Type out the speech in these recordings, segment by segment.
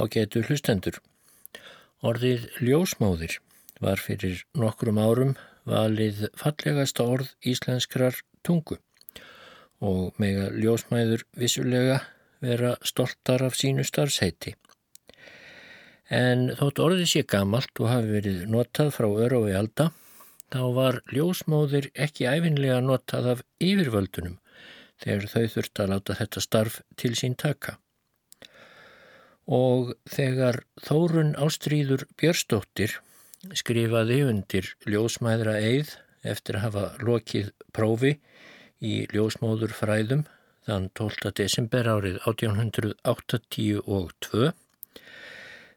á getu hlustendur. Orðið ljósmóðir var fyrir nokkrum árum valið fallegasta orð íslenskrar tungu og mega ljósmæður vissulega vera stoltar af sínu starfsheiti. En þótt orðið sé gamalt og hafi verið notað frá öru og í alda, þá var ljósmóðir ekki æfinlega notað af yfirvöldunum þegar þau þurft að láta þetta starf til sín taka og þegar Þórun Ástríður Björstóttir skrifaði undir ljósmæðra eið eftir að hafa lokið prófi í ljósmóður fræðum þann 12. desember árið 1882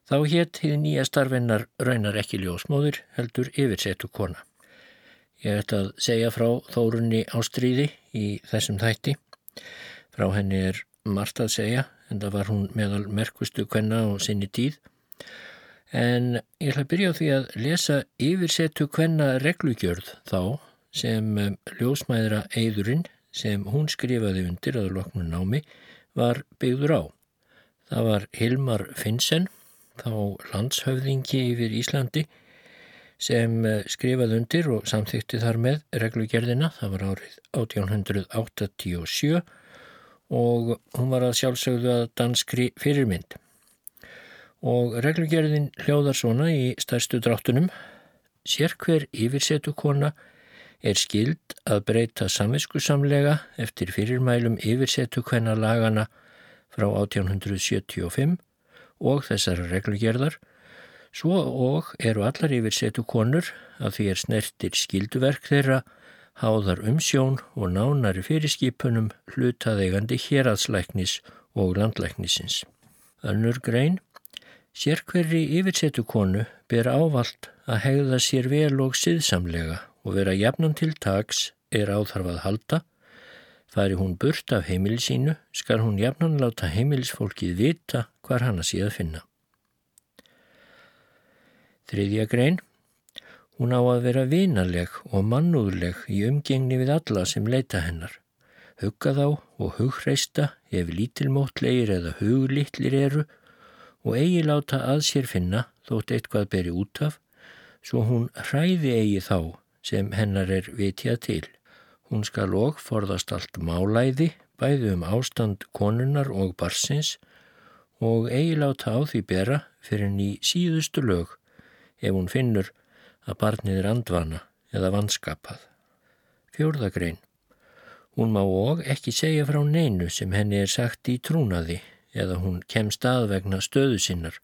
þá hétt hið nýja starfinnar raunar ekki ljósmóður heldur yfirsetu kona. Ég ætti að segja frá Þórunni Ástríði í þessum þætti. Frá henni er margt að segja en það var hún meðal merkustu kvenna á sinni tíð. En ég ætla að byrja á því að lesa yfirsetu kvenna reglugjörð þá sem um, ljósmæðra eidurinn sem hún skrifaði undir að loknum námi var byggður á. Það var Hilmar Finnsen, þá landshöfðingi yfir Íslandi, sem uh, skrifaði undir og samþykti þar með reglugjörðina, það var árið 1887 og hún var að sjálfsögðu að danskri fyrirmynd. Og reglugjörðin hljóðar svona í stærstu dráttunum. Sér hver yfirsetu kona er skild að breyta samviskusamlega eftir fyrirmælum yfirsetu hvenna lagana frá 1875 og þessara reglugjörðar, svo og eru allar yfirsetu konur að því er snertir skilduverk þeirra háðar umsjón og nánari fyrirskipunum hlutaðeigandi héradslæknis og landlæknisins. Önnur grein, sér hverri yfirsetu konu ber ávalt að hegða sér vel og siðsamlega og vera jafnan til tags er áþarfað halda. Fari hún burt af heimilisínu, skal hún jafnan láta heimilisfólkið vita hvar hann að síða finna. Þriðja grein, Hún á að vera vinaleg og mannúðleg í umgengni við alla sem leita hennar. Hugga þá og hugreista ef lítilmótlegir eða huglitlir eru og eigi láta að sér finna þótt eitthvað beri út af, svo hún hræði eigi þá sem hennar er vitjað til. Hún skal og forðast allt málæði, bæði um ástand konunnar og barsins og eigi láta á því bera fyrir ný síðustu lög ef hún finnur að barnið er andvana eða vanskapað. Fjórðagrein. Hún má og ekki segja frá neinu sem henni er sagt í trúnaði eða hún kemst að vegna stöðu sinnar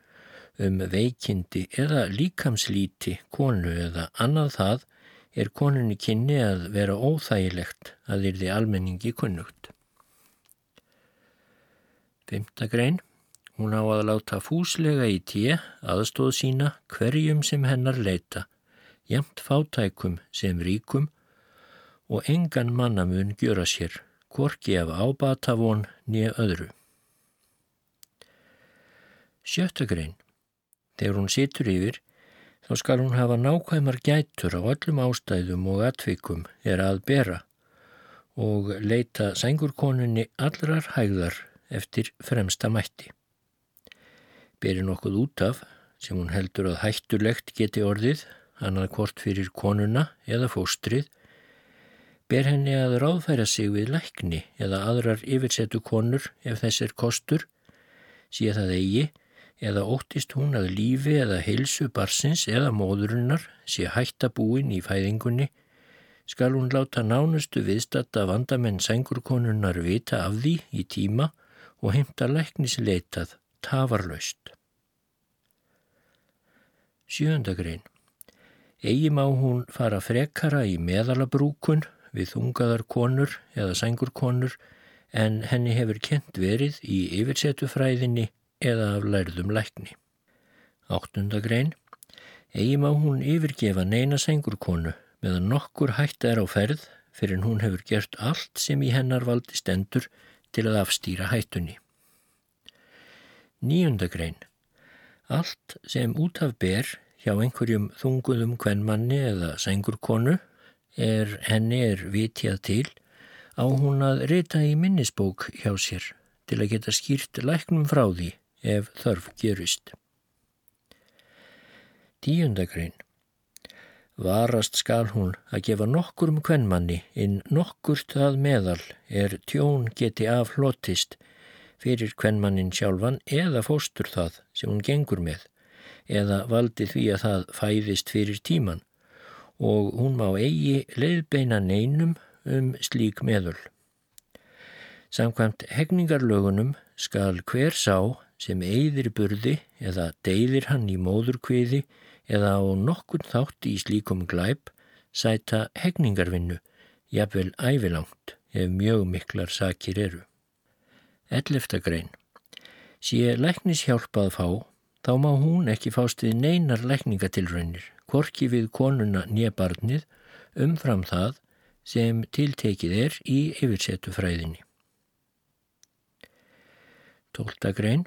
um veikindi eða líkamslíti konu eða annað það er konunni kynni að vera óþægilegt að yrði almenningi kunnugt. Fymtagrein. Hún á að láta fúslega í tíu aðstóð sína hverjum sem hennar leita jæmt fátækum sem ríkum og engan mannamun gjöra sér, korki af ábatavón nýja öðru. Sjötta grein. Þegar hún situr yfir, þá skal hún hafa nákvæmar gætur á öllum ástæðum og atvikum er að bera og leita sængurkonunni allrar hægðar eftir fremsta mætti. Beri nokkuð út af sem hún heldur að hættulegt geti orðið annað hvort fyrir konuna eða fóstrið, ber henni að ráðfæra sig við lækni eða aðrar yfirsetu konur ef þess er kostur, sé það eigi, eða óttist hún að lífi eða heilsu barsins eða móðurinnar sé hættabúin í fæðingunni, skal hún láta nánustu viðstatta vandamenn sengurkonunnar vita af því í tíma og heimta læknisleitað tafarlaust. Sjöndagrein Egi má hún fara frekara í meðalabrúkun við þungaðar konur eða sangurkonur en henni hefur kent verið í yfirsetufræðinni eða af lærðum lækni. Áttundagrein. Egi má hún yfirgefa neina sangurkonu meðan nokkur hætt er á ferð fyrir hún hefur gert allt sem í hennar valdi stendur til að afstýra hættunni. Níundagrein. Allt sem út af ber hjá einhverjum þunguðum kvennmanni eða sengurkonu er henni er vitjað til á hún að rita í minnisbók hjá sér til að geta skýrt læknum frá því ef þörf gerist. Tíundagrein Varast skal hún að gefa nokkur um kvennmanni inn nokkurt að meðal er tjón geti af hlotist fyrir kvennmannin sjálfan eða fóstur það sem hún gengur með eða valdi því að það fæðist fyrir tíman og hún má eigi leiðbeina neinum um slík meðul. Samkvæmt hegningarlögunum skal hver sá sem eigðir burði eða deyðir hann í móðurkviði eða á nokkun þátt í slíkum glæp sæta hegningarvinnu, jafnvel ævilangt ef mjög miklar sakir eru. Ellefta grein. Sé læknis hjálpað fá, þá má hún ekki fást við neinar lækningatilraunir, korki við konuna nýjabarnið, umfram það sem tiltekið er í yfirsetu fræðinni. Tólta grein.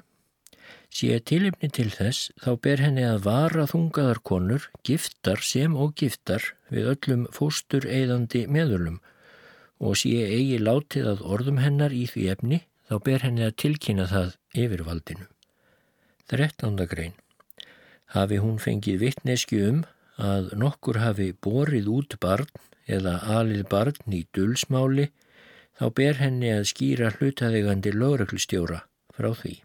Sé tilipni til þess þá ber henni að vara þungaðar konur, giftar sem og giftar við öllum fóstur eðandi meðulum og sé eigi látið að orðum hennar í því efni þá ber henni að tilkynna það yfirvaldinu. Þrettanda grein. Hafi hún fengið vittneski um að nokkur hafi borið út barn eða alið barn í dulsmáli þá ber henni að skýra hlutaðegandi lögreglustjóra frá því.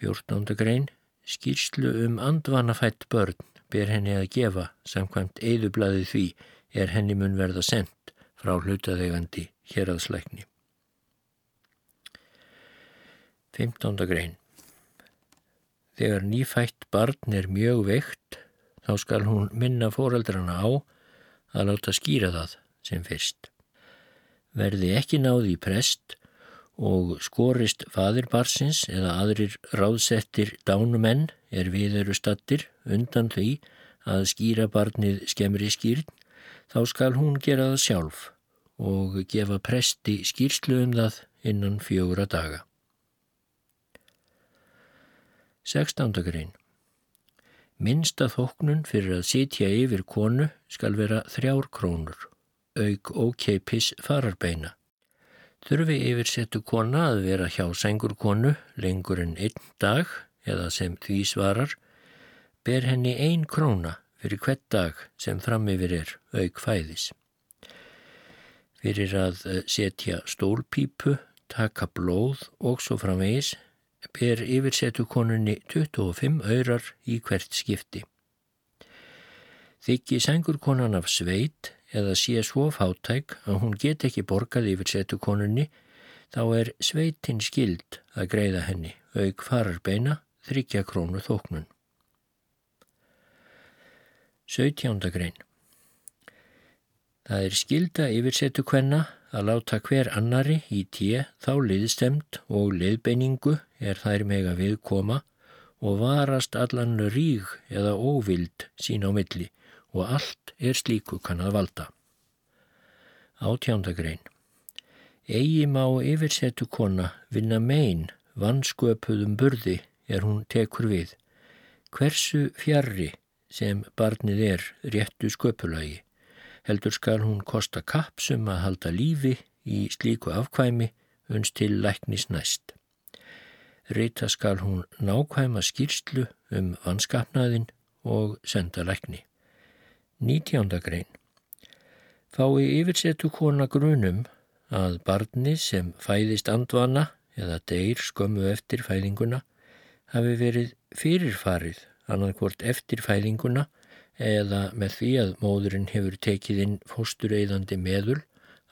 14. grein Skýrslu um andvanafætt börn ber henni að gefa samkvæmt eðublaði því er henni mun verða sendt frá hlutaðegandi héraðsleikni. 15. grein Þegar nýfætt barn er mjög veikt þá skal hún minna fóreldrana á að láta skýra það sem fyrst. Verði ekki náði í prest og skorist fadirbarsins eða aðrir ráðsettir dánumenn er við eru stattir undan því að skýra barnið skemmri skýrn, þá skal hún gera það sjálf og gefa presti skýrslu um það innan fjóra daga. 16. grein Minsta þóknun fyrir að sitja yfir konu skal vera þrjár krónur, auk og keipis fararbeina þurfi yfirsettu kona að vera hjá sengur konu lengur en einn dag eða sem því svarar, ber henni ein króna fyrir hvert dag sem framifir er auk fæðis. Fyrir að eh, setja stólpípu, taka blóð og svo framvegis ber yfirsettu konunni 25 öyrar í hvert skipti. Þykki sengur konan af sveit eða sé svo fátæk að hún get ekki borgað yfir setu konunni, þá er sveitin skild að greiða henni, auk fararbeina, þryggja krónu þóknun. 17. grein Það er skilda yfirsetu hvenna að láta hver annari í tíu þá liðstemt og liðbeiningu er þær mega viðkoma og varast allan ríg eða óvild sín á milli og allt er slíku kann að valda. Átjándagrein Egi má yfirsetu kona vinna megin vannsköpuðum burði er hún tekur við. Hversu fjarrri sem barnið er réttu sköpulagi heldur skal hún kosta kapsum að halda lífi í slíku afkvæmi unst til læknis næst. Rita skal hún nákvæma skýrslu um vannskapnaðin og senda lækni. Nítjándagrein Fái yfirsetu kona grunum að barni sem fæðist andvana eða deyr skömmu eftir fæðinguna hafi verið fyrirfarið annarkvort eftir fæðinguna eða með því að móðurinn hefur tekið inn fóstureyðandi meðul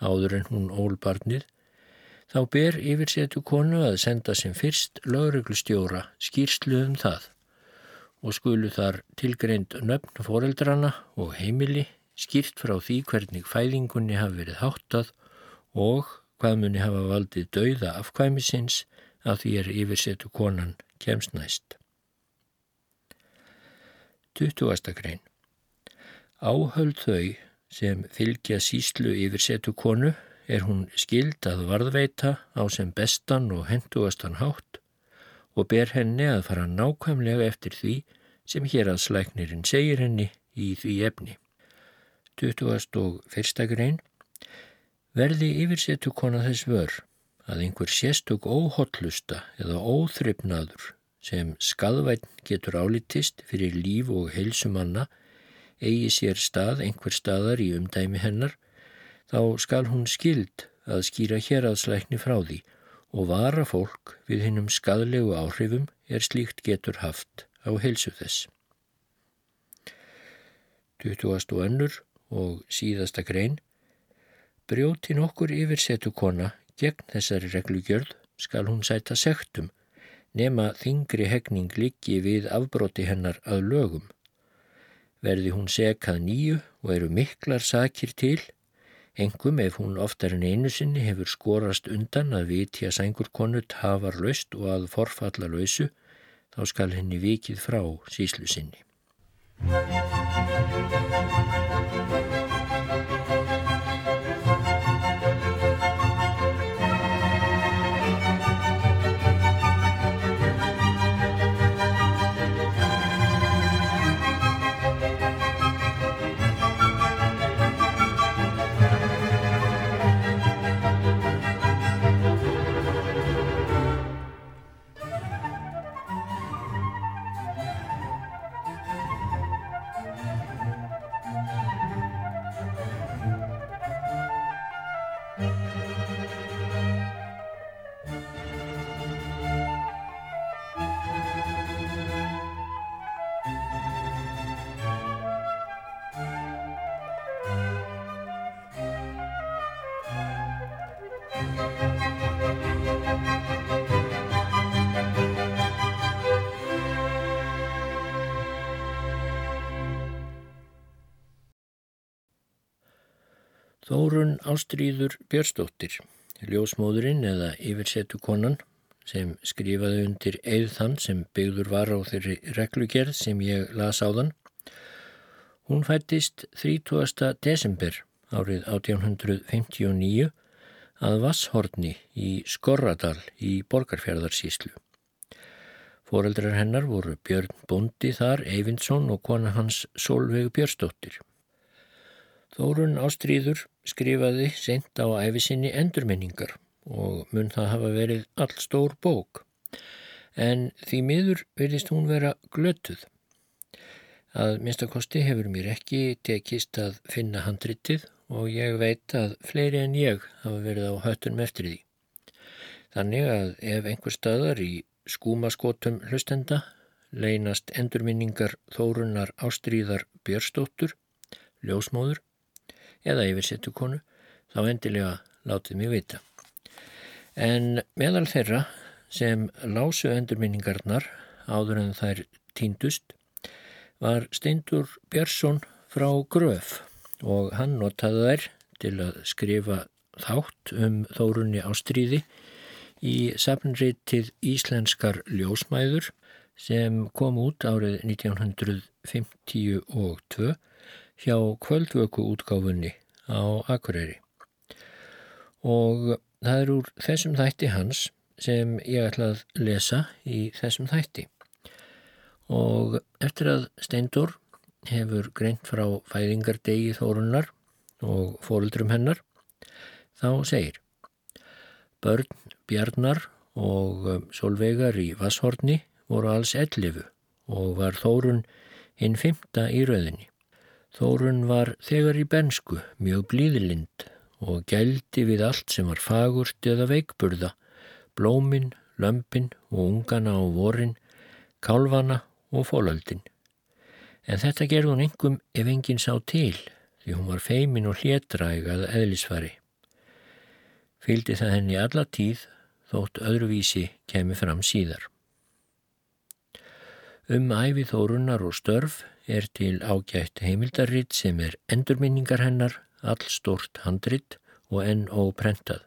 áður en hún ól barnið, þá ber yfirsetu konu að senda sem fyrst lögreglustjóra skýrslu um það og skulu þar tilgreind nöfn foreldrana og heimili skýrt frá því hvernig fæðingunni hafi verið háttað og hvað muni hafa valdið dauða afkvæmisins að því er yfirsetu konan kemst næst. 20. grein Áhöld þau sem fylgja síslu yfirsetu konu er hún skild að varðveita á sem bestan og hendugastan hátt og ber henni að fara nákvæmlega eftir því sem hér að slæknirinn segir henni í því efni. 21. grein Verði yfirsetu kona þess vör að einhver sérstök óhotlusta eða óþryfnaður sem skadvæn getur álitist fyrir líf og heilsumanna eigi sér stað einhver staðar í umdæmi hennar, þá skal hún skild að skýra hér aðslækni frá því og vara fólk við hinnum skadlegu áhrifum er slíkt getur haft á heilsu þess. 20. önnur og síðasta grein Brjóti nokkur yfirsetu kona gegn þessari reglugjörð skal hún sæta sektum nema þingri hegning liggi við afbróti hennar að lögum. Verði hún sekað nýju og eru miklar sakir til, engum ef hún oftar en einu sinni hefur skorast undan að vitja sængurkonut hafar laust og að forfalla lausu, þá skal henni vikið frá síslu sinni. Þórun Ástríður Björnsdóttir, ljósmóðurinn eða yfirsetu konan sem skrifaði undir eið þann sem byggður var á þeirri reglugerð sem ég las á þann. Hún fættist 30. desember árið 1859 að Vasshorni í Skorradal í Borgarfjörðarsíslu. Fóreldrar hennar voru Björn Bondi þar, Eyvindsson og kona hans Solveig Björnsdóttir. Þórun Ástríður skrifaði sent á æfisinni endurminningar og mun það hafa verið all stór bók. En því miður verðist hún vera glötuð. Að minnstakosti hefur mér ekki tekist að finna handritið og ég veit að fleiri en ég hafa verið á höttunum eftir því. Þannig að ef einhver staðar í skúmaskotum hlustenda leynast endurminningar Þórunar Ástríðar Björnstóttur, ljósmóður, eða yfirsettu konu, þá endilega látið mér vita. En meðal þeirra sem lásu endurminningarnar áður en þær týndust var Steindur Björnsson frá Gröf og hann notaði þær til að skrifa þátt um þórunni á stríði í safnritið Íslenskar ljósmæður sem kom út árið 1952 hjá kvöldvöku útgáfunni á Akureyri. Og það er úr þessum þætti hans sem ég ætla að lesa í þessum þætti. Og eftir að Steindor hefur greint frá fæðingardegi þórunnar og fóruldrum hennar, þá segir Börn Bjarnar og Solveigar í Vasshorni voru alls ellifu og var þórun hinn fymta í rauðinni. Þórun var þegar í bensku mjög blíðilind og gældi við allt sem var fagurt eða veikburða, blómin, lömpin og ungana á vorin, kálvana og fólöldin. En þetta gerði hún engum ef enginn sá til því hún var feimin og hlétrægað eðlisfari. Fyldi það henni alla tíð þótt öðruvísi kemi fram síðar. Um æfi þórunnar og störf er til ágætt heimildarritt sem er endurminningar hennar, all stort handritt og enn óprentað.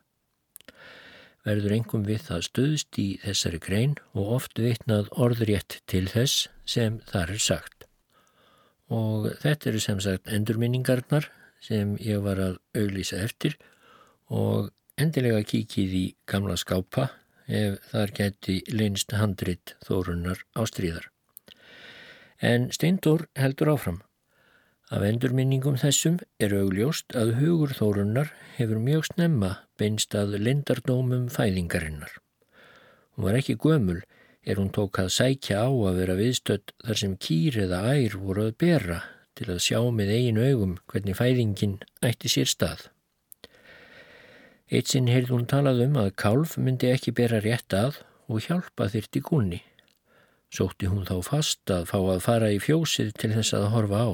Verður engum við það stöðst í þessari grein og oft vitnað orðrétt til þess sem þar er sagt. Og þetta eru sem sagt endurminningarnar sem ég var að auglýsa eftir og endilega kikið í gamla skápa ef þar geti linst handrit þórunnar ástríðar. En Steindór heldur áfram. Af endurminningum þessum er augljóst að hugur þórunnar hefur mjög snemma beinst að lindardómum fæðingarinnar. Hún var ekki gömul er hún tók að sækja á að vera viðstödd þar sem kýr eða ær voru að bera til að sjá með eigin augum hvernig fæðingin ætti sér stað. Eitt sinn heyrði hún talað um að kálf myndi ekki bera rétt að og hjálpa þyrti gúnni. Sótti hún þá fast að fá að fara í fjósið til þess að horfa á.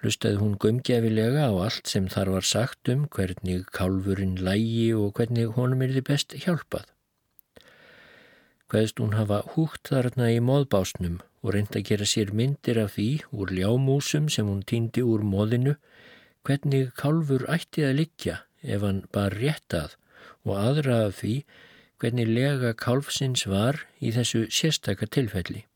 Hlustaði hún gömgefilega á allt sem þar var sagt um hvernig kálfurinn lægi og hvernig honum er þið best hjálpað. Hvaðst hún hafa húgt þarna í móðbásnum og reynd að gera sér myndir af því úr ljámúsum sem hún týndi úr móðinu hvernig kálfur ætti að liggja ef hann bar réttað og aðra af því hvernig lega kálfsins var í þessu sérstaka tilfelli.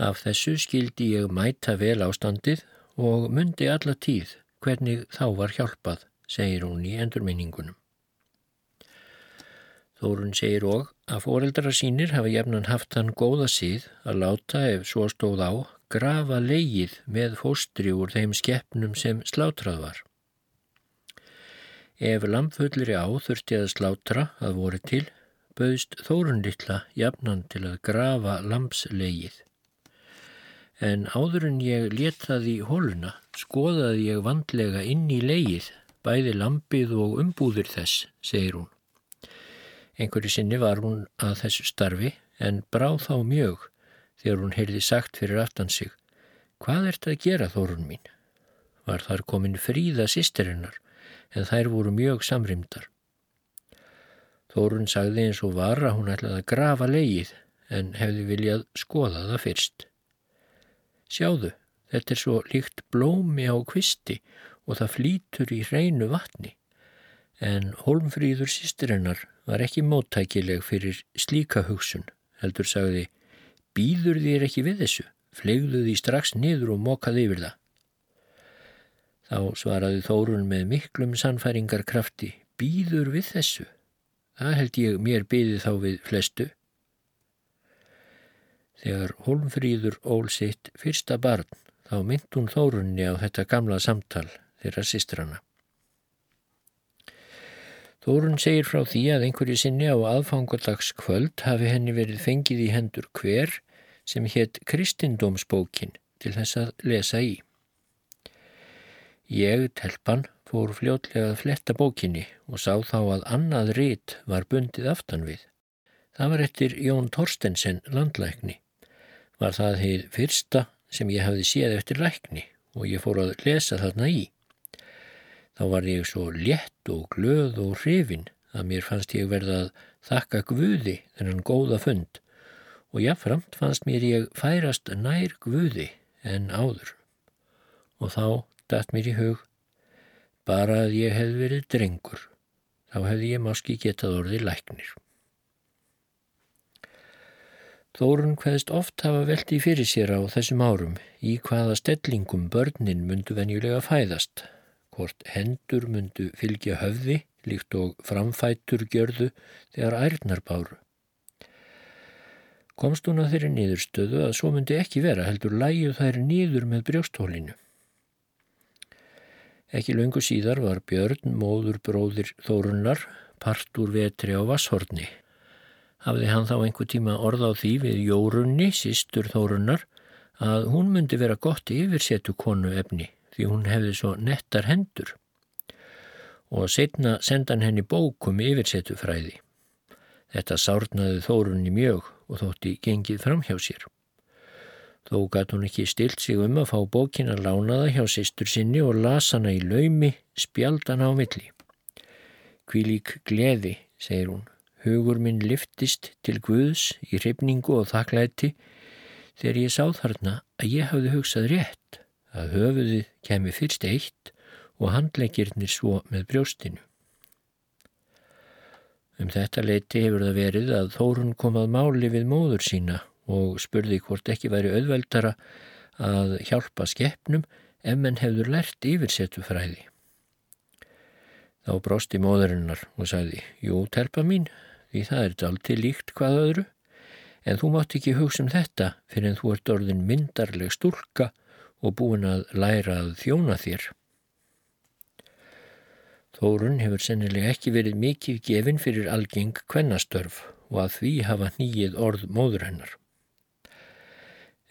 Af þessu skildi ég mæta vel ástandið og myndi alla tíð hvernig þá var hjálpað, segir hún í endurminningunum. Þórun segir og að foreldra sínir hafa jefnan haft hann góða síð að láta ef svo stóð á grafa leigið með fóstri úr þeim skeppnum sem slátrað var. Ef lampfullir á þurfti að slátra að voru til, bauðst Þórun litla jafnan til að grafa lampslegið. En áður en ég letaði hóluna skoðaði ég vandlega inn í legið, bæði lampið og umbúðir þess, segir hún. Einhverju sinni var hún að þessu starfi en bráð þá mjög þegar hún heyrði sagt fyrir aftan sig Hvað ert að gera Þórun mín? Var þar komin fríða sýsterinnar en þær voru mjög samrimdar. Þórun sagði eins og var að hún ætlaði að grafa leið en hefði viljað skoða það fyrst. Sjáðu, þetta er svo líkt blómi á kvisti og það flýtur í hreinu vatni. En Holmfríður sýstirinnar var ekki móttækileg fyrir slíka hugsun, heldur sagði, býður þér ekki við þessu, flegðu því strax niður og mokaði yfir það. Þá svaraði Þórun með miklum sannfæringarkrafti, býður við þessu, Það held ég mér byði þá við flestu. Þegar Holmfríður ól sitt fyrsta barn þá mynd hún þórunni á þetta gamla samtal þeirra sýstrana. Þórun segir frá því að einhverju sinni á aðfangadagskvöld hafi henni verið fengið í hendur hver sem hétt Kristindómsbókin til þess að lesa í. Ég, telpan, fór fljótlega að fletta bókinni og sá þá að annað rít var bundið aftan við. Það var eftir Jón Torstensen landlækni. Var það heið fyrsta sem ég hafði séð eftir lækni og ég fór að lesa þarna í. Þá var ég svo létt og glöð og hrifin að mér fannst ég verða að þakka Guði þennan góða fund og jáfnframt fannst mér ég færast nær Guði en áður. Og þá dætt mér í hug bara að ég hef verið drengur, þá hefði ég máski getað orðið læknir. Þórun hvaðist oft hafa veldi fyrir sér á þessum árum í hvaða stellingum börnin myndu venjulega fæðast, hvort hendur myndu fylgja höfði líkt og framfætur gjörðu þegar ærnar báru. Komst hún að þeirri nýðurstöðu að svo myndi ekki vera heldur læju þær nýður með brjósthólinu. Ekki laungu síðar var Björn, móður bróðir Þórunnar, part úr vetri á Vasshorni. Hafði hann þá einhver tíma orð á því við Jórunni, sístur Þórunnar, að hún myndi vera gott yfirsetu konu efni því hún hefði svo nettar hendur. Og setna sendan henni bókum yfirsetu fræði. Þetta sárnaði Þórunni mjög og þótti gengið fram hjá sér. Þó gæt hún ekki stilt sig um að fá bókin að lána það hjá sýstur sinni og lasa hana í laumi, spjaldan á milli. Kvílík gleði, segir hún, hugur minn liftist til Guðs í hrifningu og þakklæti þegar ég sá þarna að ég hafði hugsað rétt að höfuðið kemi fyrst eitt og handleikirnir svo með brjóstinu. Um þetta leiti hefur það verið að Þórun kom að máli við móður sína og spurði hvort ekki væri auðveldara að hjálpa skeppnum ef menn hefur lært yfirsetu fræði. Þá brosti móðurinnar og sagði, jú, telpa mín, því það er dalti líkt hvað öðru, en þú mátt ekki hugsa um þetta fyrir en þú ert orðin myndarleg stúlka og búin að læra að þjóna þér. Þórun hefur sennilega ekki verið mikið gefin fyrir algeng kvennastörf og að því hafa nýið orð móður hennar.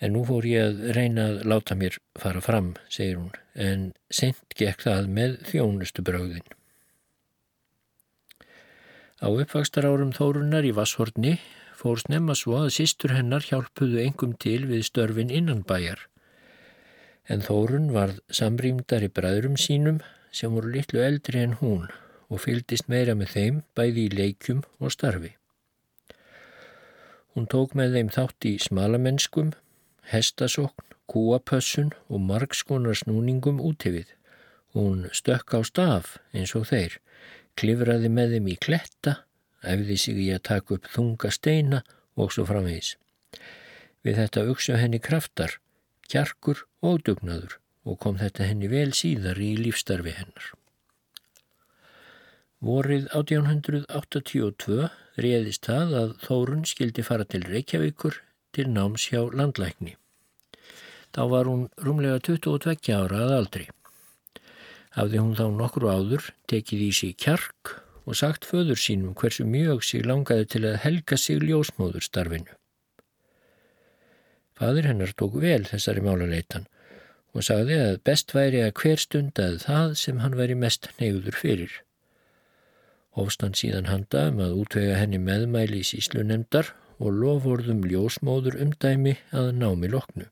En nú fór ég að reyna að láta mér fara fram, segir hún, en sent gekk það með þjónustu bröðin. Á uppvakstar árum Þórunar í Vasshortni fór snemma svo að sístur hennar hjálpuðu engum til við störfin innan bæjar. En Þórun varð samrýmdar í bræðurum sínum sem voru litlu eldri en hún og fyldist meira með þeim bæði í leikjum og starfi. Hún tók með þeim þátt í smalamennskum, hestasokn, kúapössun og margskonar snúningum útifið. Hún stökk á staf eins og þeir, klifraði með þeim í kletta, efði sig í að taka upp þunga steina og svo framvegis. Við þetta auksu henni kraftar, kjarkur og dugnaður og kom þetta henni vel síðar í lífstarfi hennar. Vorið 1882 reyðist það að Þórun skildi fara til Reykjavíkur til náms hjá landlækni. Þá var hún rúmlega 22 ára að aldri. Hafði hún þá nokkru áður tekið í sig kjark og sagt föður sínum hversu mjög sig langaði til að helga sig ljósmóður starfinu. Fadur hennar tók vel þessari máluleitan og sagði að best væri að hver stundað það sem hann væri mest neyður fyrir. Hófstan síðan handa um að útvega henni meðmæli í síslu nefndar og lofórðum ljósmóður umdæmi að námi loknu.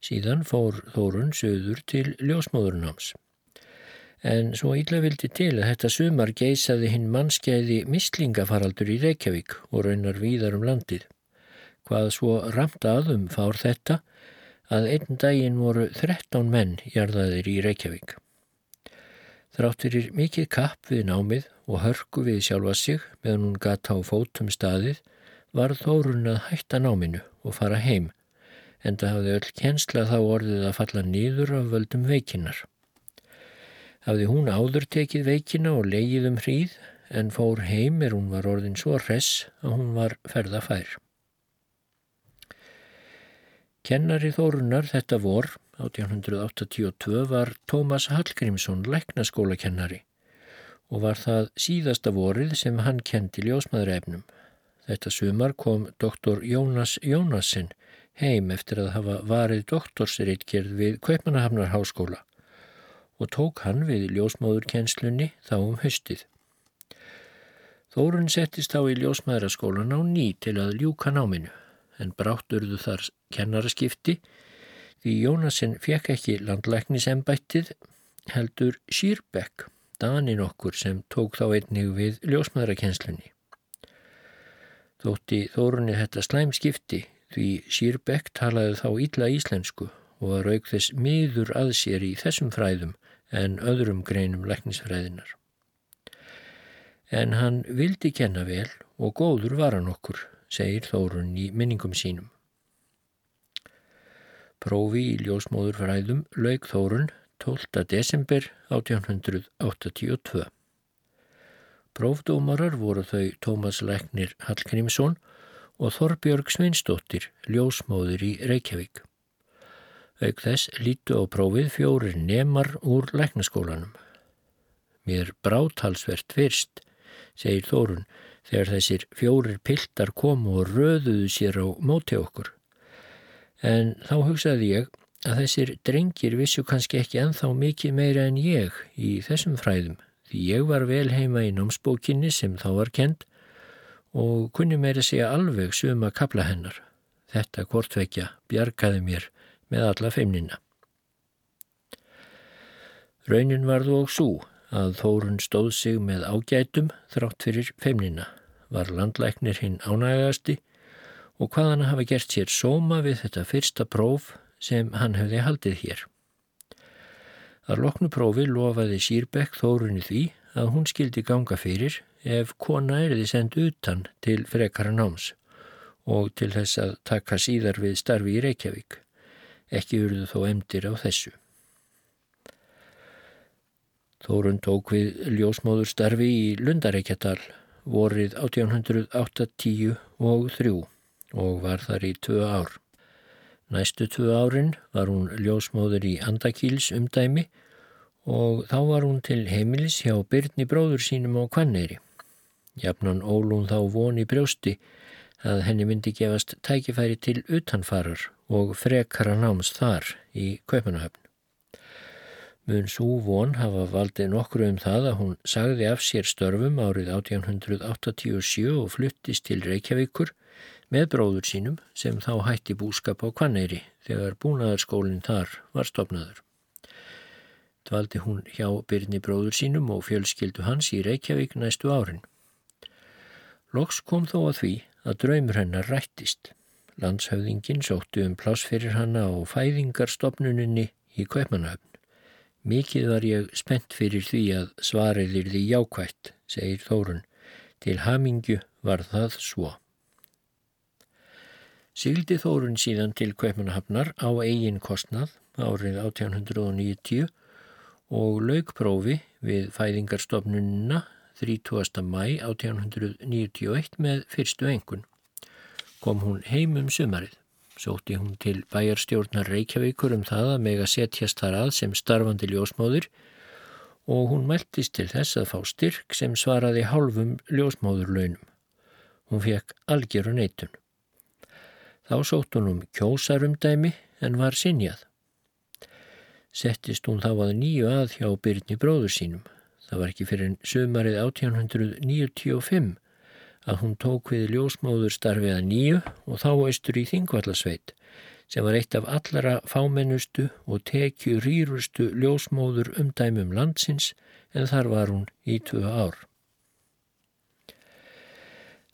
Síðan fór Þórun söður til ljósmóðurnáms. En svo illa vildi til að þetta sumar geisaði hinn mannskeiði mislingafaraldur í Reykjavík og raunar víðar um landið. Hvað svo ramt aðum fár þetta að einn daginn voru 13 menn jarðaðir í Reykjavík. Þrátt fyrir mikið kapp við námið og hörku við sjálfa sig meðan hún gata á fótum staðið var þórun að hætta náminu og fara heim en það hafði öll kjensla þá orðið að falla nýður af völdum veikinnar. Hafði hún áður tekið veikina og leigið um hríð en fór heim er hún var orðin svo hress að hún var ferðafær. Kennari Þórunar þetta vor 1882 var Tómas Hallgrímsson læknaskólakennari og var það síðasta vorið sem hann kendi ljósmaðurefnum. Þetta sumar kom doktor Jónas Jónassen heim eftir að hafa varið doktorsreitgerð við Kaupmannahafnar háskóla og tók hann við ljósmáðurkennslunni þá um höstið. Þórun settist á í ljósmaðuraskólan á ný til að ljúka náminu en brátt urðu þar kennaraskipti því Jónasen fekk ekki landlæknisembættið heldur Sýrbekk, danin okkur sem tók þá einnig við ljósmaðurakennslunni. Þótti þórunni þetta slæmskipti því Sýrbekk talaði þá ítla íslensku og var auk þess miður að sér í þessum fræðum en öðrum greinum læknisfræðinar. En hann vildi kenna vel og góður var hann okkur segir Þórun í minningum sínum. Prófi í ljósmóðurfræðum laug Þórun 12. desember 1882. Prófdómarar voru þau Tómas Læknir Hallgrímsson og Þorbjörg Sveinsdóttir, ljósmóður í Reykjavík. Auk þess lítu á prófið fjórir nemar úr læknaskólanum. Mér brátalsvert fyrst, segir Þórun, þegar þessir fjórir piltar komu og röðuðu sér á móti okkur. En þá hugsaði ég að þessir drengir vissu kannski ekki enþá mikið meira en ég í þessum fræðum því ég var vel heima í námsbókinni sem þá var kend og kunni meira segja alveg suma kapla hennar. Þetta kortvekja bjargaði mér með alla feimnina. Raunin varðu og svo að Þórun stóð sig með ágætum þrátt fyrir feimnina, var landlæknir hinn ánægasti og hvað hann hafa gert sér sóma við þetta fyrsta próf sem hann hefði haldið hér. Þar loknu prófi lofaði Sýrbekk Þórunni því að hún skildi ganga fyrir ef kona erði sendt utan til frekara náms og til þess að taka síðar við starfi í Reykjavík. Ekki urðu þó emdir á þessu. Þórun tók við ljósmóður starfi í Lundareikjadal vorið 1880 og 3 og var þar í tvö ár. Næstu tvö árin var hún ljósmóður í Andakíls umdæmi og þá var hún til heimilis hjá Byrni bróður sínum á Kvanneyri. Jafnan ólún þá von í brjósti að henni myndi gefast tækifæri til utanfarar og frekara náms þar í Kaupanahöfn. Mun svo von hafa valdið nokkru um það að hún sagði af sér störfum árið 1887 og fluttist til Reykjavíkur með bróður sínum sem þá hætti búskap á Kvanneyri þegar búnaðarskólinn þar var stopnaður. Dvaldi hún hjá byrni bróður sínum og fjölskyldu hans í Reykjavík næstu árin. Loks kom þó að því að draumur hennar rættist. Landshöfðingin sóttu um pláss fyrir hanna á fæðingarstopnuninni í Kveipmannahöfn. Mikið var ég spennt fyrir því að svarið er því jákvætt, segir Þórun. Til hamingju var það svo. Sigildi Þórun síðan til Kveipmannahafnar á eigin kostnað árið 1890 og laugprófi við fæðingarstofnunina 30. mæ 1891 með fyrstu engun. Kom hún heim um sumarið. Sótti hún til bæjarstjórnar Reykjavíkur um það að meg að setjast þar að sem starfandi ljósmóður og hún mæltist til þess að fá styrk sem svaraði hálfum ljósmóðurlaunum. Hún fekk algjöru neitun. Þá sótt hún um kjósarumdæmi en var sinjað. Settist hún þá að nýju að hjá Byrni bróður sínum. Það var ekki fyrir en sömarið 1895 að hún tók við ljósmóður starfið að nýju og þá austur í Þingvallasveit sem var eitt af allara fámennustu og tekju rýrustu ljósmóður umdæmum landsins en þar var hún í tvö ár.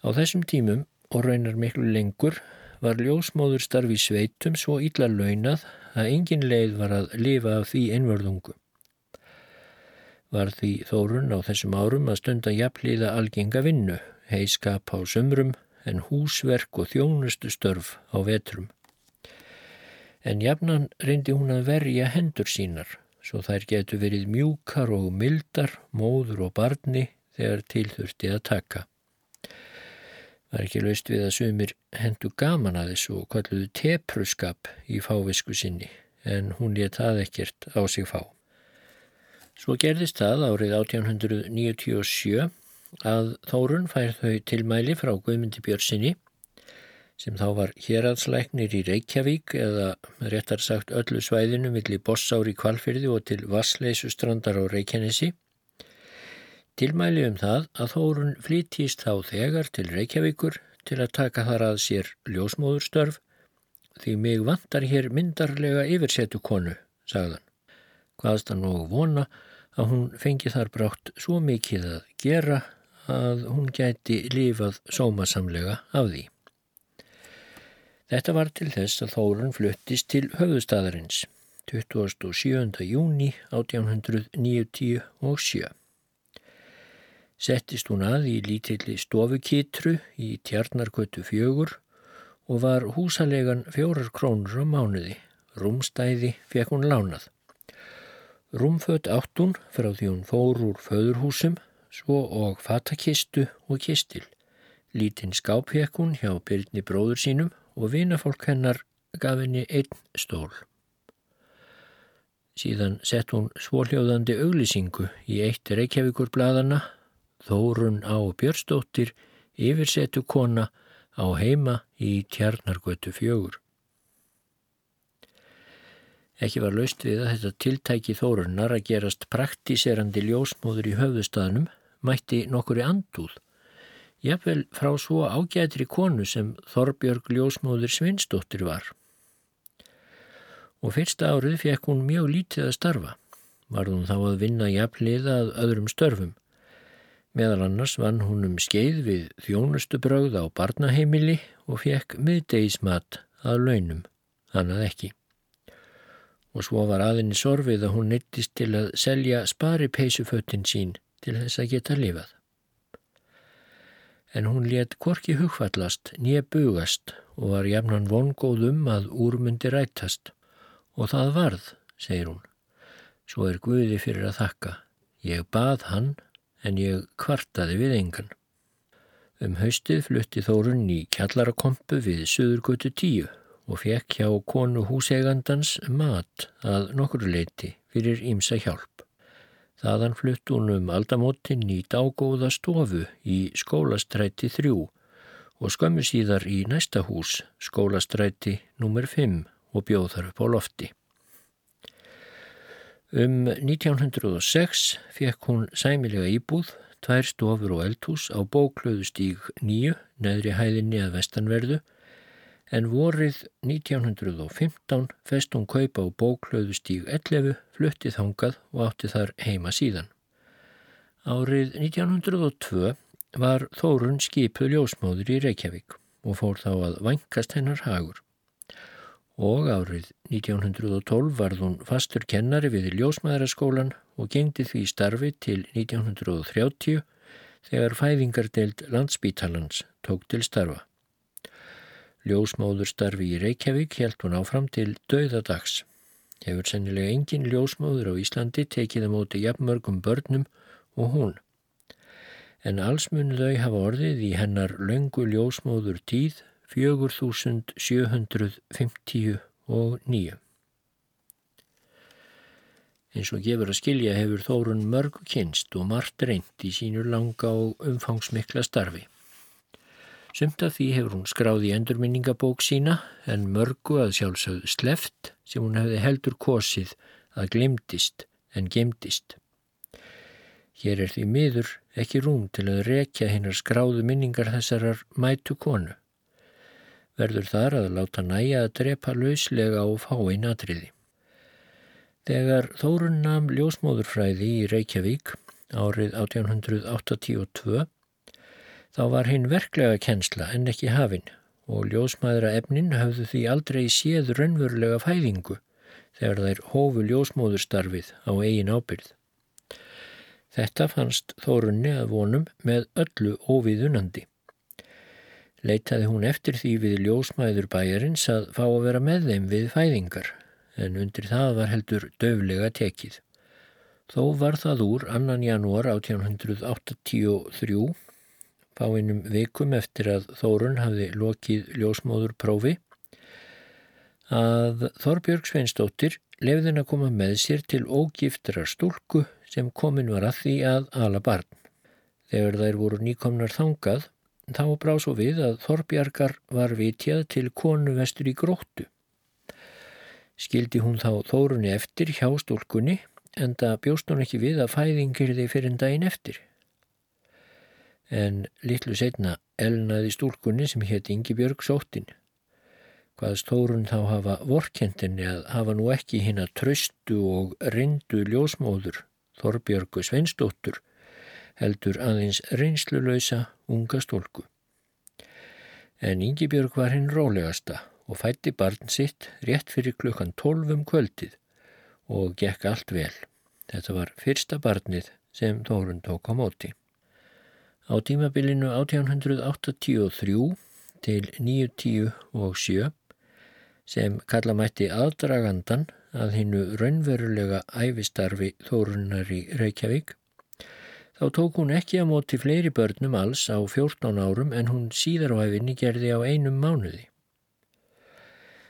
Á þessum tímum og raunar miklu lengur var ljósmóður starfi sveitum svo illa launað að engin leið var að lifa af því einvörðungu. Var því þórun á þessum árum að stunda jafnliða algenga vinnu, heiskap á sömrum en húsverk og þjónustu störf á vetrum. En jafnan reyndi hún að verja hendur sínar, svo þær getur verið mjúkar og mildar, móður og barni þegar tilþurfti að taka. Er ekki laust við að sumir hendu gaman að þessu og kalluðu tepruskap í fávisku sinni en hún létt það ekkert á sig fá. Svo gerðist það árið 1897 að Þórun fær þau tilmæli frá Guðmundi Björnsinni sem þá var héradslæknir í Reykjavík eða réttar sagt öllu svæðinu millir Bossári kvalfyrði og til Vassleysustrandar á Reykjanesi Tilmæli um það að Þórun flítist þá þegar til Reykjavíkur til að taka þar að sér ljósmóðurstörf því mig vantar hér myndarlega yfirsetu konu, sagðan. Hvaðst hann og vona að hún fengi þar brátt svo mikið að gera að hún gæti lífað sómasamlega af því. Þetta var til þess að Þórun fluttist til höfðustæðarins 27. júni 1897 settist hún að í lítilli stofukitru í tjarnarkötu fjögur og var húsalegan fjórar krónur á mánuði. Rúmstæði fekk hún lánað. Rúmfödd átt hún frá því hún fór úr föðurhúsum, svo og fatakistu og kistil. Lítinn skáp fekk hún hjá byrjni bróður sínum og vinafólk hennar gaf henni einn stól. Síðan sett hún svóljóðandi auglisingu í eitt Reykjavíkur bladana Þórun á Björnsdóttir yfirsetu kona á heima í tjarnargötu fjögur. Ekki var laust við að þetta tiltæki Þórunnar að gerast praktíserandi ljósmóður í höfðustafnum mætti nokkuri andúð. Jafnvel frá svo ágætri konu sem Þorbjörg ljósmóður Svinsdóttir var. Og fyrsta árið fekk hún mjög lítið að starfa. Var hún þá að vinna jafnliða að öðrum störfum. Meðal annars vann hún um skeið við þjónustubrögð á barnaheimili og fekk miðdeismat að launum, annað ekki. Og svo var aðinni sorfið að hún neittist til að selja spari peysuföttin sín til þess að geta lifað. En hún let korki hugfallast, nýja bugast og var jafnan vongóðum að úrmundi rættast. Og það varð, segir hún. Svo er Guði fyrir að þakka. Ég bað hann en ég kvartaði við engan. Um haustið flutti Þórun í kjallarakompu við Suðurgötu 10 og fekk hjá konu húsegandans mat að nokkru leiti fyrir ímsa hjálp. Þaðan flutt hún um aldamotinn í dágóða stofu í skólastræti 3 og skömmu síðar í næsta hús, skólastræti nr. 5 og bjóð þar upp á lofti. Um 1906 fekk hún sæmilega íbúð, tvær stofur og eldhús á bóklöðustíg 9, neðri hæðinni að vestanverðu en vorið 1915 fest hún kaupa á bóklöðu stíg 11, fluttið hangað og átti þar heima síðan. Árið 1902 var Þórun skipuð ljósmáður í Reykjavík og fór þá að vankast hennar hagur. Og árið 1912 varð hún fastur kennari við ljósmaðaraskólan og gengdi því starfi til 1930 þegar fæðingardeild landsbítalans tók til starfa. Ljósmóðurstarfi í Reykjavík held hún áfram til döðadags. Hefur sennilega engin ljósmóður á Íslandi tekið á móti jafnmörgum börnum og hún. En alls mun þau hafa orðið í hennar löngu ljósmóður tíð 4759. Eins og gefur að skilja hefur Þórun mörg kynst og margt reynd í sínu langa og umfangsmikla starfi. Sumt af því hefur hún skráð í endurminningabók sína en mörgu að sjálfsögðu sleft sem hún hefði heldur kosið að glimtist en gemdist. Hér er því miður ekki rúm til að rekja hinnar skráðu minningar þessarar mætu konu. Verður þar að láta næja að drepa lauslega á fáin atriði. Þegar Þórun namn ljósmóðurfræði í Reykjavík árið 1882 Þá var hinn verklega kensla en ekki hafinn og ljósmaðra efnin hafðu því aldrei séð raunverulega fæðingu þegar þær hófu ljósmóðurstarfið á eigin ábyrð. Þetta fannst Þórunni að vonum með öllu óviðunandi. Leitaði hún eftir því við ljósmæður bæjarins að fá að vera með þeim við fæðingar en undir það var heldur döflega tekið. Þó var það úr annan janúar 1883 fáinnum vikum eftir að Þórun hafði lokið ljósmóður prófi að Þorbjörg Sveinsdóttir lefðin að koma með sér til ógiftrar stúlku sem komin var að því að ala barn. Þegar þær voru nýkomnar þangað þá brá svo við að Þorbjargar var vitjað til konu vestur í gróttu. Skildi hún þá Þórunni eftir hjá stúlkunni en það bjóst hún ekki við að fæðingir þið fyrir en daginn eftir en litlu setna elnaði stúlkunni sem hétt Ingi Björg sóttin. Hvað stórun þá hafa vorkentinni að hafa nú ekki hinn að tröstu og reyndu ljósmóður Þorbjörgu Sveinsdóttur heldur aðeins reynslulöysa unga stúlku. En Ingi Björg var hinn rólegasta og fætti barn sitt rétt fyrir klukkan 12 um kvöldið og gekk allt vel. Þetta var fyrsta barnið sem Þórun tók á móti. Á tímabilinu 1883 til 910 og 7 sem kalla mætti aðdragandan að hinnu raunverulega æfistarfi Þórunnar í Reykjavík þá tók hún ekki að móti fleiri börnum alls á 14 árum en hún síðar á æfinni gerði á einum mánuði.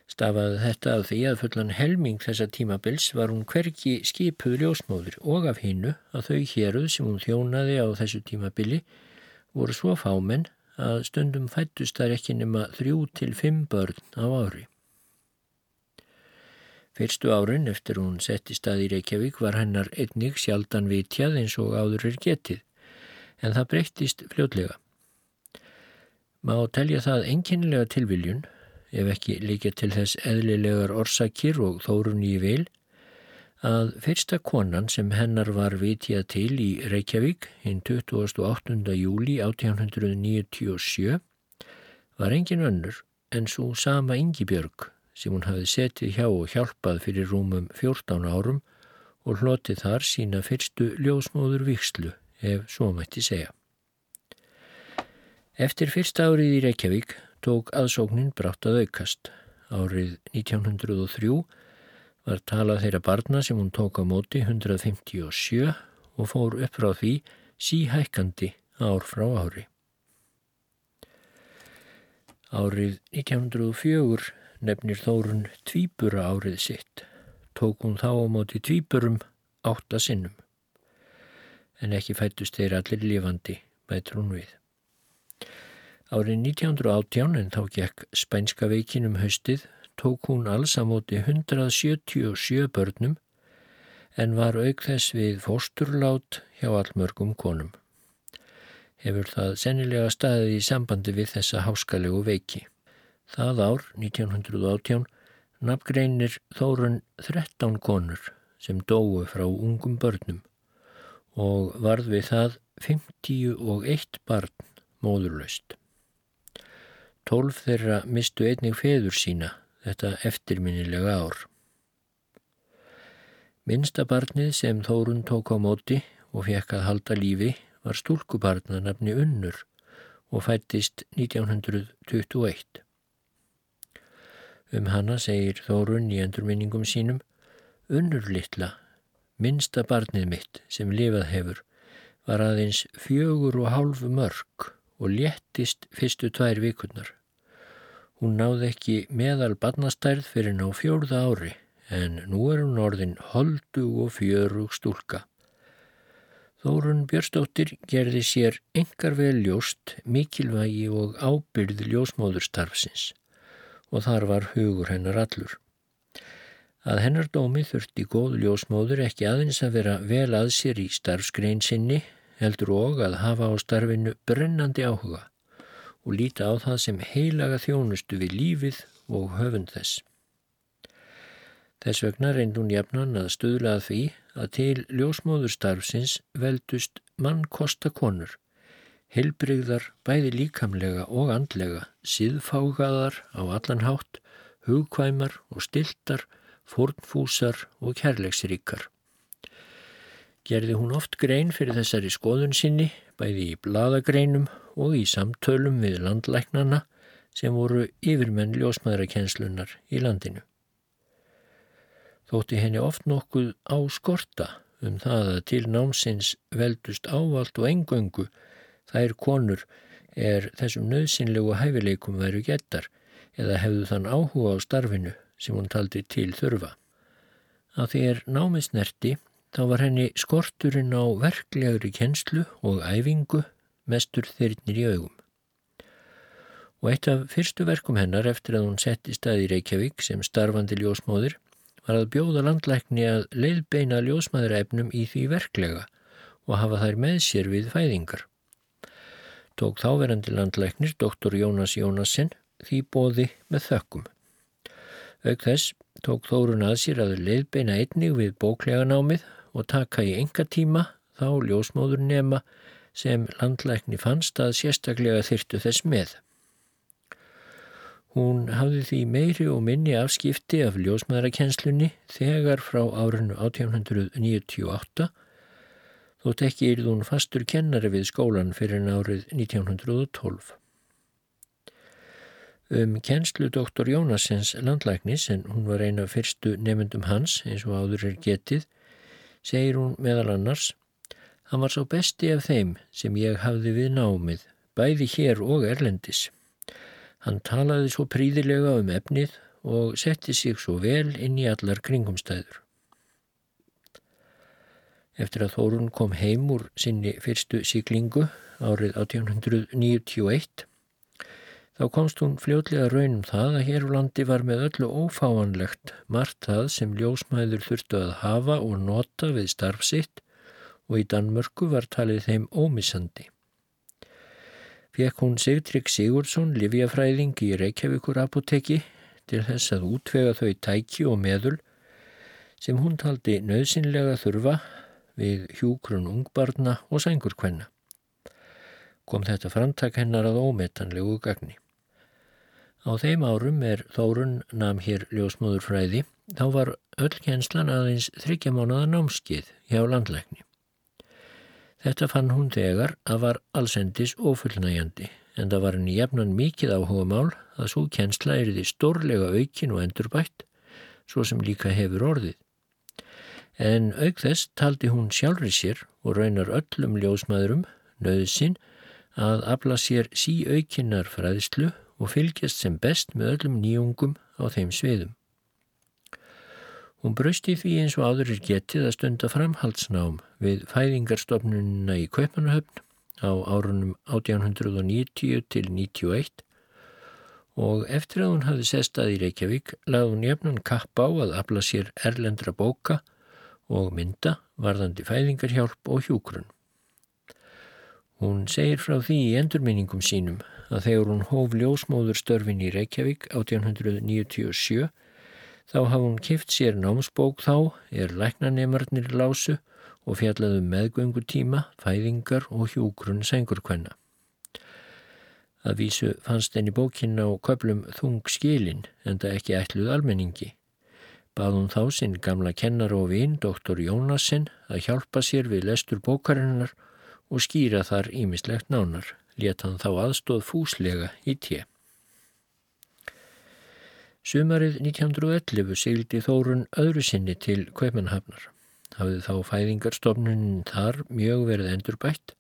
Stafaði þetta af því að fullan helming þessa tímabils var hún hverki skipuð ljósmóður og af hinnu að þau héruð sem hún þjónaði á þessu tímabili voru svo fámenn að stundum fættust þar ekki nema þrjú til fimm börn á ári. Fyrstu árin eftir hún setti stað í Reykjavík var hennar einnig sjaldan vitjað eins og áður er getið, en það breyttist fljótlega. Má telja það enginlega tilviljun, ef ekki líka til þess eðlilegar orsakir og þórun í vil, að fyrsta konan sem hennar var vitjað til í Reykjavík hinn 28. júli 1897 var engin önnur en svo sama Ingibjörg sem hún hafi setið hjá og hjálpað fyrir rúmum 14 árum og hlotið þar sína fyrstu ljósmóður vikslu ef svo mætti segja. Eftir fyrsta árið í Reykjavík tók aðsóknin brátt að aukast. Árið 1903 var talað þeirra barna sem hún tók á móti 157 og fór upp frá því síhækkandi ár frá ári. Árið 1904 nefnir Þórun tvíbura árið sitt. Tók hún þá á móti tvíburum átta sinnum. En ekki fættust þeir allir lifandi, bætur hún við. Árið 1918 en þá gekk spænska veikin um haustið tók hún alls á móti 177 börnum en var auk þess við fósturlát hjá allmörgum konum. Hefur það sennilega staðið í sambandi við þessa háskalegu veiki. Það ár, 1918, nafngreinir þórun 13 konur sem dói frá ungum börnum og varð við það 51 barn móðurlaust. Tólf þeirra mistu einnig feður sína þetta eftirminnilega ár. Minnstabarnið sem Þórun tók á móti og fekk að halda lífi var stúlkubarna nafni Unnur og fættist 1921. Um hana segir Þórun í endurminningum sínum Unnur litla, minnsta barnið mitt sem lifað hefur, var aðeins fjögur og hálfu mörg og léttist fyrstu tvær vikurnar. Hún náði ekki meðal barnastærð fyrir ná fjórða ári en nú er hún orðin holdu og fjörug stúlka. Þórun Björnstóttir gerði sér engar vel ljóst, mikilvægi og ábyrð ljósmóðurstarfsins og þar var hugur hennar allur. Að hennar dómi þurfti góð ljósmóður ekki aðeins að vera vel að sér í starfsgrein sinni heldur og að hafa á starfinu brennandi áhuga og líta á það sem heilaga þjónustu við lífið og höfund þess. Þess vegna reynd hún jafnan að stuðlað því að til ljósmóðurstarfsins veldust mannkosta konur, heilbrigðar bæði líkamlega og andlega, síðfágaðar á allan hátt, hugkvæmar og stiltar, fórnfúsar og kærleiksríkar. Gerði hún oft grein fyrir þessari skoðun sinni, bæði í bladagreinum og í samtölum við landlæknana sem voru yfirmenn ljósmaðurakenslunar í landinu. Þótti henni oft nokkuð á skorta um það að til námsins veldust ávalt og engöngu þær konur er þessum nöðsynlegu hæfileikum væru getar eða hefðu þann áhuga á starfinu sem hún taldi til þurfa. Að því er námisnerti þá var henni skorturinn á verklegri kenslu og æfingu mestur þyrnir í augum. Og eitt af fyrstu verkum hennar eftir að hún setti stað í Reykjavík sem starfandi ljósmóðir var að bjóða landlækni að leiðbeina ljósmaðuræfnum í því verklega og hafa þær með sér við fæðingar. Tók þáverandi landlæknir, doktor Jónas Jónasen, því bóði með þökkum. Auk þess tók Þórun að sér að leiðbeina einnig við bóklega námið og taka í enga tíma þá ljósmóður nema sem landlækni fannst að sérstaklega þyrtu þess með. Hún hafði því meiri og minni afskipti af ljósmaðurakennslunni þegar frá árinu 1898 þótt ekki er hún fastur kennari við skólan fyrir árið 1912. Um kennslu doktor Jónasens landlæknis en hún var eina fyrstu nefndum hans eins og áður er getið segir hún meðal annars Hann var svo besti af þeim sem ég hafði við námið, bæði hér og erlendis. Hann talaði svo príðilega um efnið og setti sig svo vel inn í allar kringumstæður. Eftir að Þórun kom heim úr sinni fyrstu síklingu árið 1891 þá komst hún fljótlega raunum það að hér á landi var með öllu ófáanlegt margt það sem ljósmæður þurftu að hafa og nota við starfsitt og í Danmörku var talið þeim ómissandi. Fekk hún Sigtrygg Sigurdsson, livjafræðing í Reykjavíkur apoteki til þess að útvega þau tæki og meðul sem hún taldi nöðsynlega þurfa við hjúgrun ungbarna og sængurkvenna. Kom þetta framtak hennar að ómetanlegu gagni. Á þeim árum er Þórun nam hér ljósmóðurfræði, þá var öll kjenslan aðeins þryggjamánaða námskið hjá landlækni. Þetta fann hún þegar að var allsendis ofullnægjandi en það var henni jafnan mikið áhuga mál að svo kjensla er því stórlega aukin og endurbætt svo sem líka hefur orðið. En auk þess taldi hún sjálfri sér og raunar öllum ljósmaðurum nöðsinn að afla sér sí aukinnar fræðslu og fylgjast sem best með öllum nýjungum á þeim sviðum. Hún brausti því eins og áðurir getið að stunda framhaldsnám við fæðingarstofnunina í Kaupanahöfn á árunum 1890 til 91 og eftir að hún hafi sestað í Reykjavík lagði hún jefnan kapp á að afla sér erlendra bóka og mynda varðandi fæðingarhjálp og hjúgrunn. Hún segir frá því í endurminningum sínum að þegar hún hóf ljósmóðurstörfin í Reykjavík 1897 Þá hafði hún kift sér námsbók þá, er læknanemarnir lásu og fjallaðu um meðgöngutíma, fæðingar og hjúgrunn sengurkvenna. Það vísu fannst henni bókin á köplum þung skilin en það ekki ætluð almenningi. Bað hún þá sinn gamla kennar og vinn, doktor Jónasen, að hjálpa sér við lestur bókarinnar og skýra þar ímislegt nánar. Let hann þá aðstóð fúslega í tjepp. Sumarið 1911 sigildi Þórun öðru sinni til Kveimannhafnar. Hafið þá fæðingarstofnunin þar mjög verið endurbætt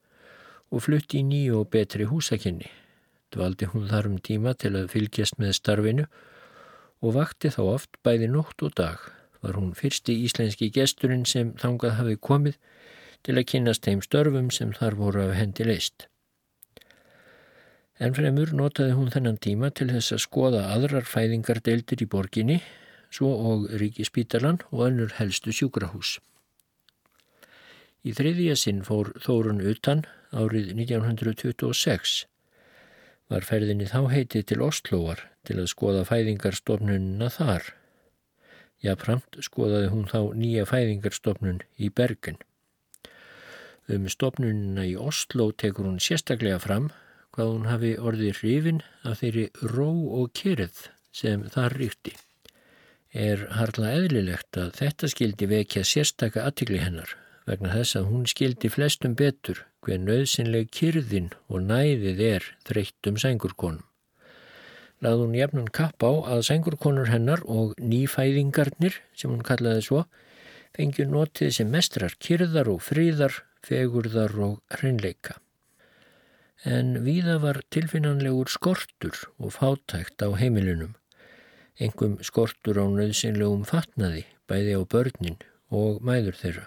og flutti í nýju og betri húsakinni. Dvaldi hún þar um tíma til að fylgjast með starfinu og vakti þá oft bæði nótt og dag. Var hún fyrsti íslenski gesturinn sem þangað hafi komið til að kynast þeim störfum sem þar voru af hendi leist. En fremur notaði hún þennan tíma til þess að skoða aðrar fæðingardeildir í borginni, svo og Ríkispítalan og önnur helstu sjúkrahús. Í þriðja sinn fór Þórun utan árið 1926. Var ferðinni þá heitið til Ostlóar til að skoða fæðingarstofnunina þar. Jáframt skoðaði hún þá nýja fæðingarstofnun í Bergen. Um stofnunina í Ostló tekur hún sérstaklega fram hvað hún hafi orðið hrifin af þeirri ró og kyrð sem þar ríkti. Er harla eðlilegt að þetta skildi vekja sérstaka aðtikli hennar vegna þess að hún skildi flestum betur hver nöðsynleg kyrðin og næðið er þreytt um sængurkonum. Lað hún jafnan kapp á að sængurkonur hennar og nýfæðingarnir, sem hún kallaði svo, fengjur notið sem mestrar kyrðar og fríðar, fegurðar og hreinleika. En víða var tilfinnanlegur skortur og fátækt á heimilunum, engum skortur á nöðsynlegum fatnaði, bæði á börnin og mæður þeirra.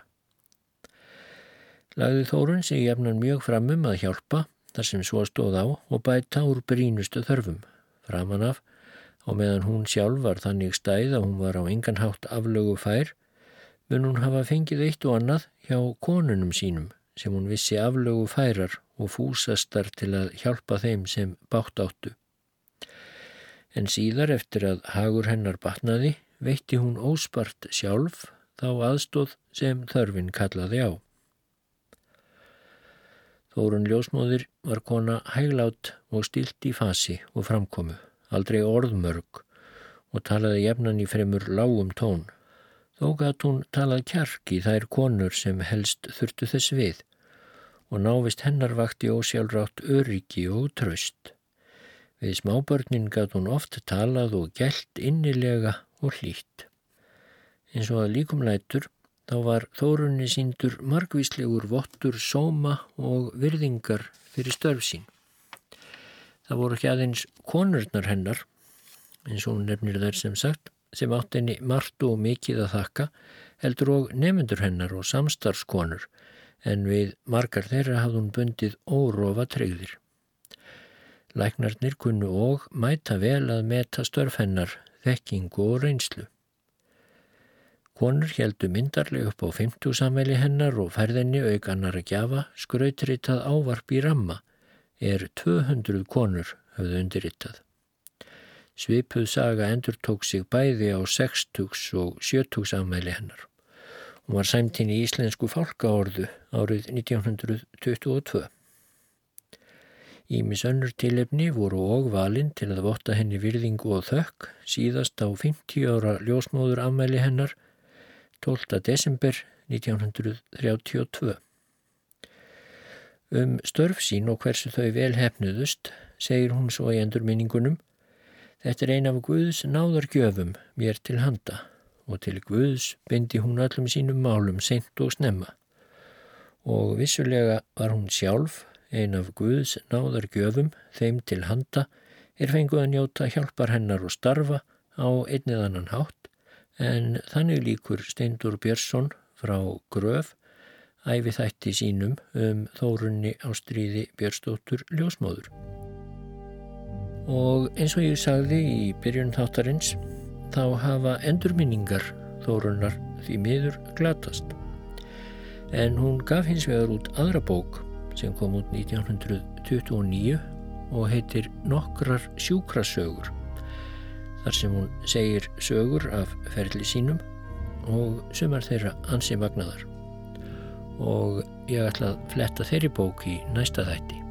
Lagði Þórun sig jafnan mjög framum að hjálpa þar sem svo stóð á og bæta úr brínustu þörfum, framan af, og meðan hún sjálf var þannig stæð að hún var á enganhátt aflögu fær, mun hún hafa fengið eitt og annað hjá konunum sínum sem hún vissi aflögu færar og fúsastar til að hjálpa þeim sem bátt áttu. En síðar eftir að hagur hennar batnaði veitti hún óspart sjálf þá aðstóð sem þörfin kallaði á. Þórun Ljósmóðir var kona hæglátt og stilt í fasi og framkomu, aldrei orðmörg og talaði jefnan í fremur lágum tón. Þó gæt hún talað kjark í þær konur sem helst þurftu þess við og návist hennar vakti ósjálfrátt öryggi og tröst. Við smábörnin gæt hún oft talað og gælt innilega og hlýtt. Eins og að líkum lætur þá var þórunni síndur margvíslegur vottur sóma og virðingar fyrir störf sín. Það voru ekki aðeins konurnar hennar, eins og nefnir þær sem sagt, sem átt henni margt og mikið að þakka, heldur og nefnendur hennar og samstarfskonur en við margar þeirra hafði hún bundið órófa treyðir. Læknarnir kunnu og mæta vel að meta störfennar, þekkingu og reynslu. Konur heldu myndarlega upp á 50 samveli hennar og færðinni aukanar að gjafa skrautritað ávarp í ramma er 200 konur höfðu undirritað. Svipuð saga endur tók sig bæði á 60 og 70 samveli hennar. Hún var sæmtinn í íslensku fálkaorðu árið 1922. Ímis önnur tilefni voru og valinn til að votta henni virðingu og þökk síðast á 50 ára ljósmóður afmæli hennar 12. desember 1932. Um störf sín og hversu þau vel hefnuðust segir hún svo í endurminningunum Þetta er ein af Guðs náðargjöfum mér til handa og til Guðs bindi hún öllum sínum málum seint og snemma. Og vissulega var hún sjálf ein af Guðs náðargjöfum þeim til handa er fenguð að njóta hjálpar hennar og starfa á einnið annan hátt en þannig líkur Steindur Björnsson frá Gröf æfi þætti sínum um þórunni á stríði Björnstóttur ljósmóður. Og eins og ég sagði í byrjun þáttarins þá hafa endurminningar þórunnar því miður glatast. En hún gaf hins vegar út aðra bók sem kom út 1929 og heitir Nokkrar sjúkrasögur þar sem hún segir sögur af ferli sínum og sumar þeirra ansi magnaðar og ég ætla að fletta þeirri bók í næsta þætti.